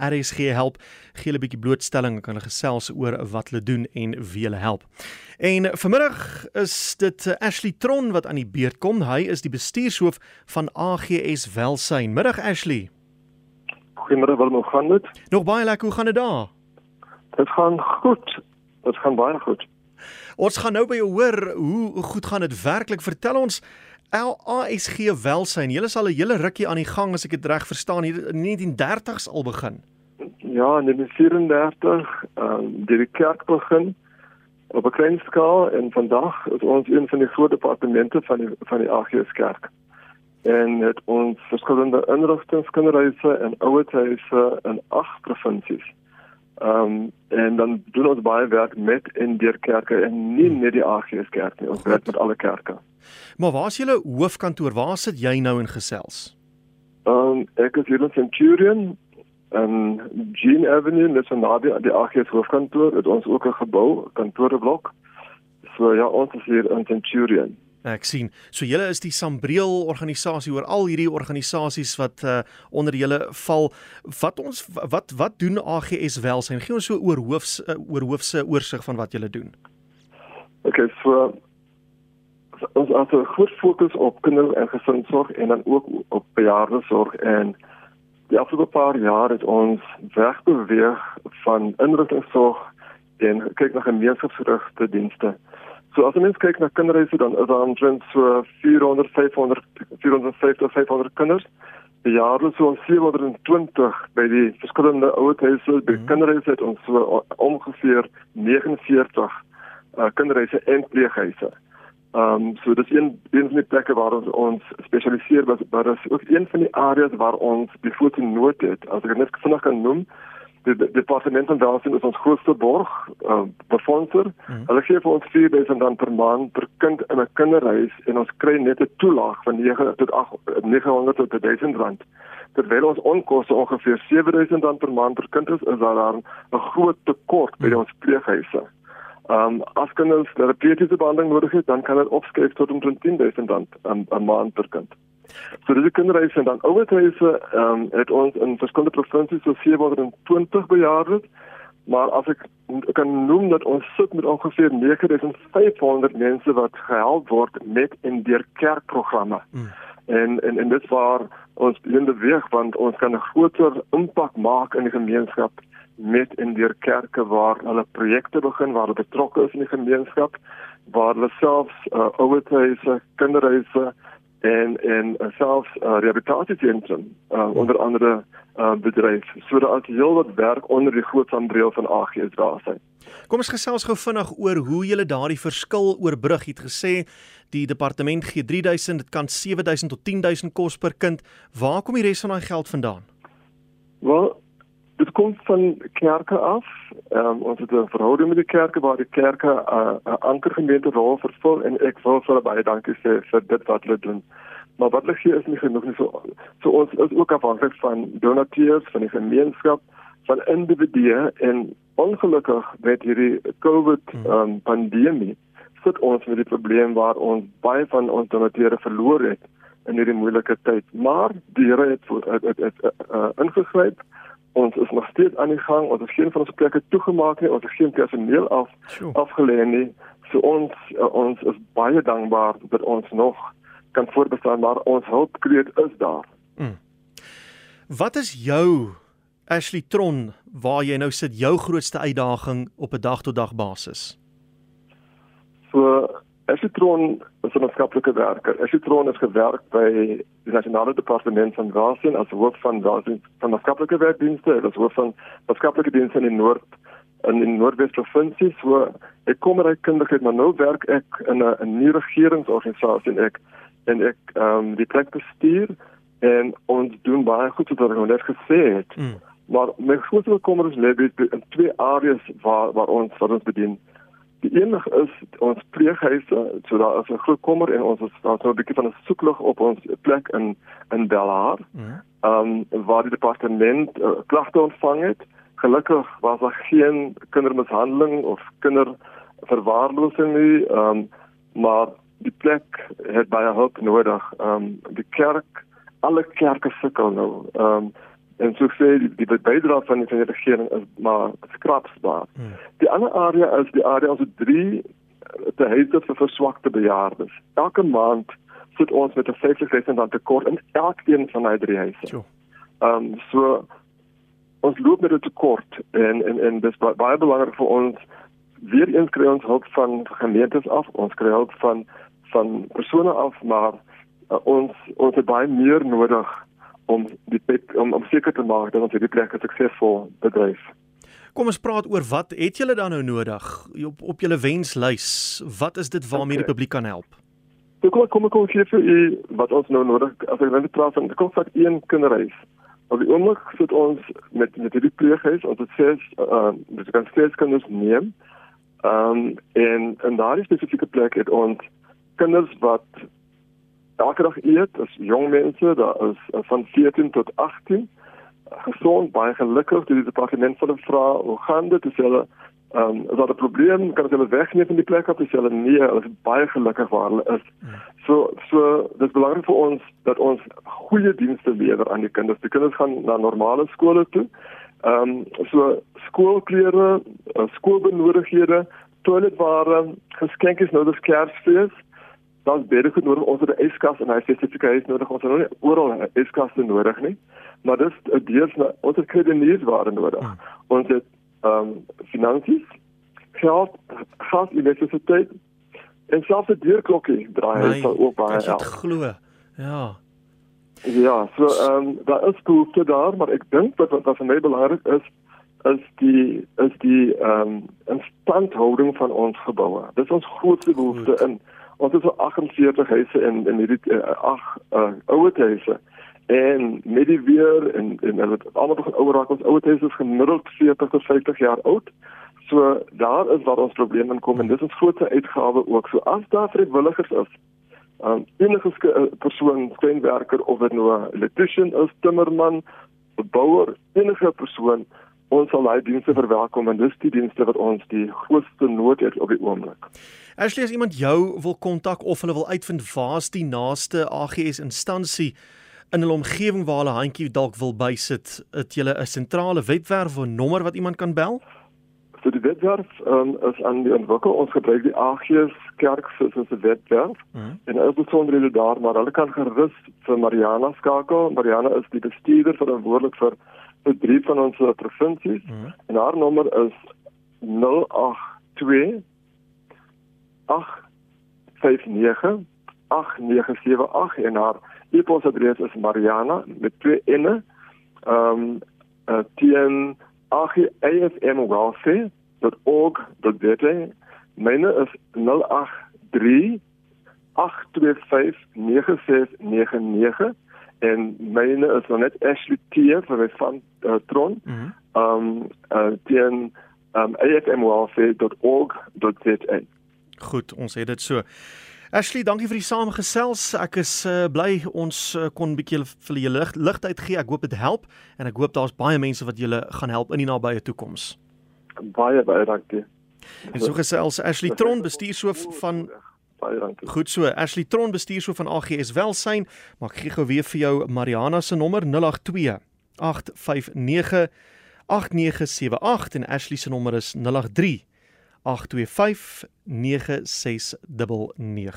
RSG help, gee hulle 'n bietjie blootstelling, kan hulle gesels oor wat hulle doen en wie hulle help. En vanmiddag is dit eh, Ashley Tron wat aan die beurt kom. Hy is die bestuurshoof van AGS Welsyn. Middag Ashley. Goeiemôre, hoe gaan dit? Nog baie lekker. Hoe gaan dit daar? Dit gaan goed. Dit gaan baie goed. Ons gaan nou by jou hoor hoe goed gaan dit werklik? Vertel ons LASG Welsyn. Julle sal 'n hele rukkie aan die gang as ek dit reg verstaan hier in 1930s al begin. Ja, in 1934 ehm um, die kerk begin op 'n klein skaal en vandag is ons een van die groot departemente van die van die AGS kerk. En het ons verskillende inrigtingskinderhuise en ouerhuise in agt provinsies. Ehm um, en dan doen ons baie werk met en deur kerke en nie net die AGS kerk nie, ons werk met alle kerke. Maar waar is julle hoofkantoor? Waar sit jy nou in gesels? Ehm um, ek is hier in Centurion en Jean Avenue net so naby aan die AGS hoofkantoor het ons ook 'n gebou, kantoorblok. So ja, ons is hier in Centurion. Ek sien. So julle is die Sambreel organisasie oor al hierdie organisasies wat uh, onder julle val. Wat ons wat wat doen AGS Welsyn? Gee ons so oor hoofs uh, oor hoofse oorsig van wat julle doen. Okay, so ons het 'n groot fokus op kinder- en gesinsorg en dan ook op bejaardesorg en die afgelope paar jaar het ons wegbeweeg van inrigtingsorg en kyk na gemeenskapsgerigte dienste. So as ons kyk na kinderhuise dan is daar omtrent so 400 500 450 500 kinders. Bejaardes so 720 by die verskillende ouerhuise, by mm -hmm. kinderhuise het ons so ongeveer 49 uh, kinderhuise en pleeghuise. Ehm um, so dis een een van die plekke waar ons ons spesialiseer maar is ook een van die areas waar ons die voete nood het. As ek net vinnig kan noem, die, die departement van welstand is ons grootste borg, ehm uh, befondser. Hmm. Hulle gee vir ons 4000 rand per maand per kind in 'n kinderhuis en ons kry net 'n toelaag van 9 tot 8 900 tot 1000 rand. Terwyl ons onkoste ongeveer 7000 rand per maand per kind is, is daar 'n groot tekort by ons pleeghuise. Um as kinders terapeutiese behandeling nodig het, dan kan dit opskryf tot omtrent 10000 rand 'n maand per kind. So dis die kinderhuise en dan ouerhuise, um het ons in verskillende provinsies so 720 bejaardes, maar as ek kan noem dat ons sit met ongeveer 9500 mense wat gehelp word met en deur kerkprogramme. Mm. En en en dit waar ons blinde weeg want ons kan 'n groter impak maak in die gemeenskap met in deur kerke waar hulle projekte begin waar hulle betrokke is in die gemeenskap waar hulle selfs uh, ouerhuise, kinderhuise en en uh, selfs uh, rehabilitasiesentrum uh, onder andere uh, bedryf sodat heel wat werk onder die groot sambreel van AGS daar is. Kom ons gesels gou vinnig oor hoe jy daardie verskil oorbrug het gesê die departement gee 3000 dit kan 7000 tot 10000 kos per kind waar kom die res van daai geld vandaan? Wel Dit kom van kerke af. Ehm um, ons het 'n verhouding met die kerke waar die kerke 'n uh, ankergemeente rol vervul en ek wil vir hulle baie dankie sê vir dit wat hulle doen. Maar wat hulle gee is nie genoeg nie. So, so ons is ook afhanklik van donateurs, van die gemeenskap, van individue en ongelukkig met hierdie COVID um, pandemie sit ons met die probleem waar ons baie van ons donateure verloor het in hierdie moeilike tyd. Maar die Here het, het, het, het uh, ingegryp ons is nog steeds aan die gang. Ons het geen van ons plekke toegemaak nie. Ons het geen personeel af sure. afgelê nie. So ons uh, ons is baie dankbaar dat ons nog kan voortbestaan maar ons hulpkreet is daar. Mm. wat is jou Ashley Tron waar jy nou sit jou grootste uitdaging op 'n dag tot dag basis? So Esitron is 'n maatskaplike werker. Esitron het gewerk by die Nasionale Departement van Rasien as hoof van Rasien van maatskaplike werkdienste, as hoof van maatskaplike dienste in die Noord in die Noordwes provinsie. So ek kom uit kundigheid, maar nou werk ek in 'n 'n nuwe regeringsorganisasie en ek en ek ehm um, die plek bestuur en ons doen baie goed wat ons net gesê het. Mm. Maar my grootste bekommernis lê in twee areas waar waar ons wat ons bedien. Die enig is ons pleeghuise, so daar is 'n groot kommer en ons is daar so 'n bietjie van 'n soeklig op ons plek in in Belhar. Mhm. Ehm um, waar die departement uh, klagte ontvang het. Gelukkig was daar geen kindermishandeling of kinderverwaarlosing nie, ehm um, maar die plek het baie hulp nodig. Ehm um, die kerk, alle kerke sukkel nou. Ehm um, en so sê die die bydrae van die regering is maar skrapsbaar. Hmm. Die ander area is die area as 'n 3 te huise vir verswakte bejaardes. Elke maand sit ons met 'n 50000 rand tekort in elkeen van daai drie huise. Ehm um, so ons loop met 'n tekort en en en dis baie belangrik vir ons weer eens kry ons hulp van gemeentes af, ons kry hulp van van persone af, maar uh, ons ons het baie meer nodig om die plek, om om seker te maak dat ons hierdie plek suksesvol bedryf. Kom ons praat oor wat het julle dan nou nodig op op julle wenslys? Wat is dit waarmee okay. die publiek kan help? Ek kom kom kom hier vir u wat ons nou nodig as ek net praat van die kom vat een kinderreis. Op die oomblik sit ons met met hierdie pleeghuis ons het sê uh dis kan steeds kinders neem. Ehm um, en in daardie spesifieke plek het ons kinders wat elke dag eet, as jong mense, daar is uh, van 14 tot 18 gesond, baie gelukkig. Die departement van die vra, hoe gaan dit? Dis hulle ehm um, is daar 'n probleem? Kan hulle wegneem van die plek op? Dis hulle nee, hulle is baie gelukkig waar hulle is. So so dis belangrik vir ons dat ons goeie dienste lewer aan die kinders. Die kinders gaan na normale skole toe. Ehm um, so skoolklere, uh, skoolbenodighede, toiletware, geskenkies nou dis Kersfees. Daar's baie goed nodig. Ons het 'n yskas en hy spesifieke huis nodig. Ons het nou nie oral 'n yskas nodig nie maar dis 'n deels ons het kredietware nodig. Hmm. Ons het ehm um, finansies, geld, gas, elektrisiteit en selfs 'n deurklokkie draai nee, sal ook baie help. Ek glo. Ja. Ja, so ehm um, daar is behoefte daar, maar ek dink wat wat vir my belangrik is is die is die ehm um, instandhouding van ons geboue. Dis ons grootste behoefte in ons het so 48 huise in in hierdie uh, ag uh, ouer huise en met die weer en en hulle het almal begin ouer raak ons ouer huise is gemiddeld 40 tot 50 jaar oud. So daar is waar ons probleme kom en dis ons grootste uitgawe ook. So as daar vrywilligers is, um, enige uh, persoon, steenwerker of dit nou 'n electrician is, timmerman, bouer, enige persoon ons sal daai dienste verwelkom en dis die dienste wat ons die grootste nood het op die oomblik. Ashley as iemand jou wil kontak of hulle wil uitvind waar's die naaste AGS instansie in hulle omgewing waar hulle handjie dalk wil bysit, het jy 'n sentrale webwerf of 'n nommer wat iemand kan bel? So die webwerf um, is aan die ontwikkel. Ons gebruik die AGS Kerk soos 'n webwerf. Mm -hmm. En hulle besonderhede daar, maar hulle kan gerus vir Mariana skakel. Mariana is die bestuurder verantwoordelik vir vir drie van ons provinsies. Mm -hmm. En haar nommer is 082 859 8978 en haar e-posadres is Mariana met twee n's. Ehm um, uh, teen afmwelfare.org.za. Myne is 083 825 9699 en myne is nou net Ashley T vir van uh, Tron. Mhm. Ehm mm um, uh, teen um, afmwelfare.org.za. Goed, ons het dit so. Ashley, dankie vir die saamgesels. Ek is uh, bly ons uh, kon 'n bietjie vir julle lig ligtheid gee. Ek hoop dit help en ek hoop daar's baie mense wat julle gaan help in die nabye toekoms. Baie baie dankie. En so gesels Ashley Tron, bestuurshoof van Baie dankie. Goed so. Ashley Tron, bestuurshoof van AGS Welsyn. Maar ek gee gou weer vir jou Mariana se nommer 082 859 8978 en Ashley se nommer is 083 825 9699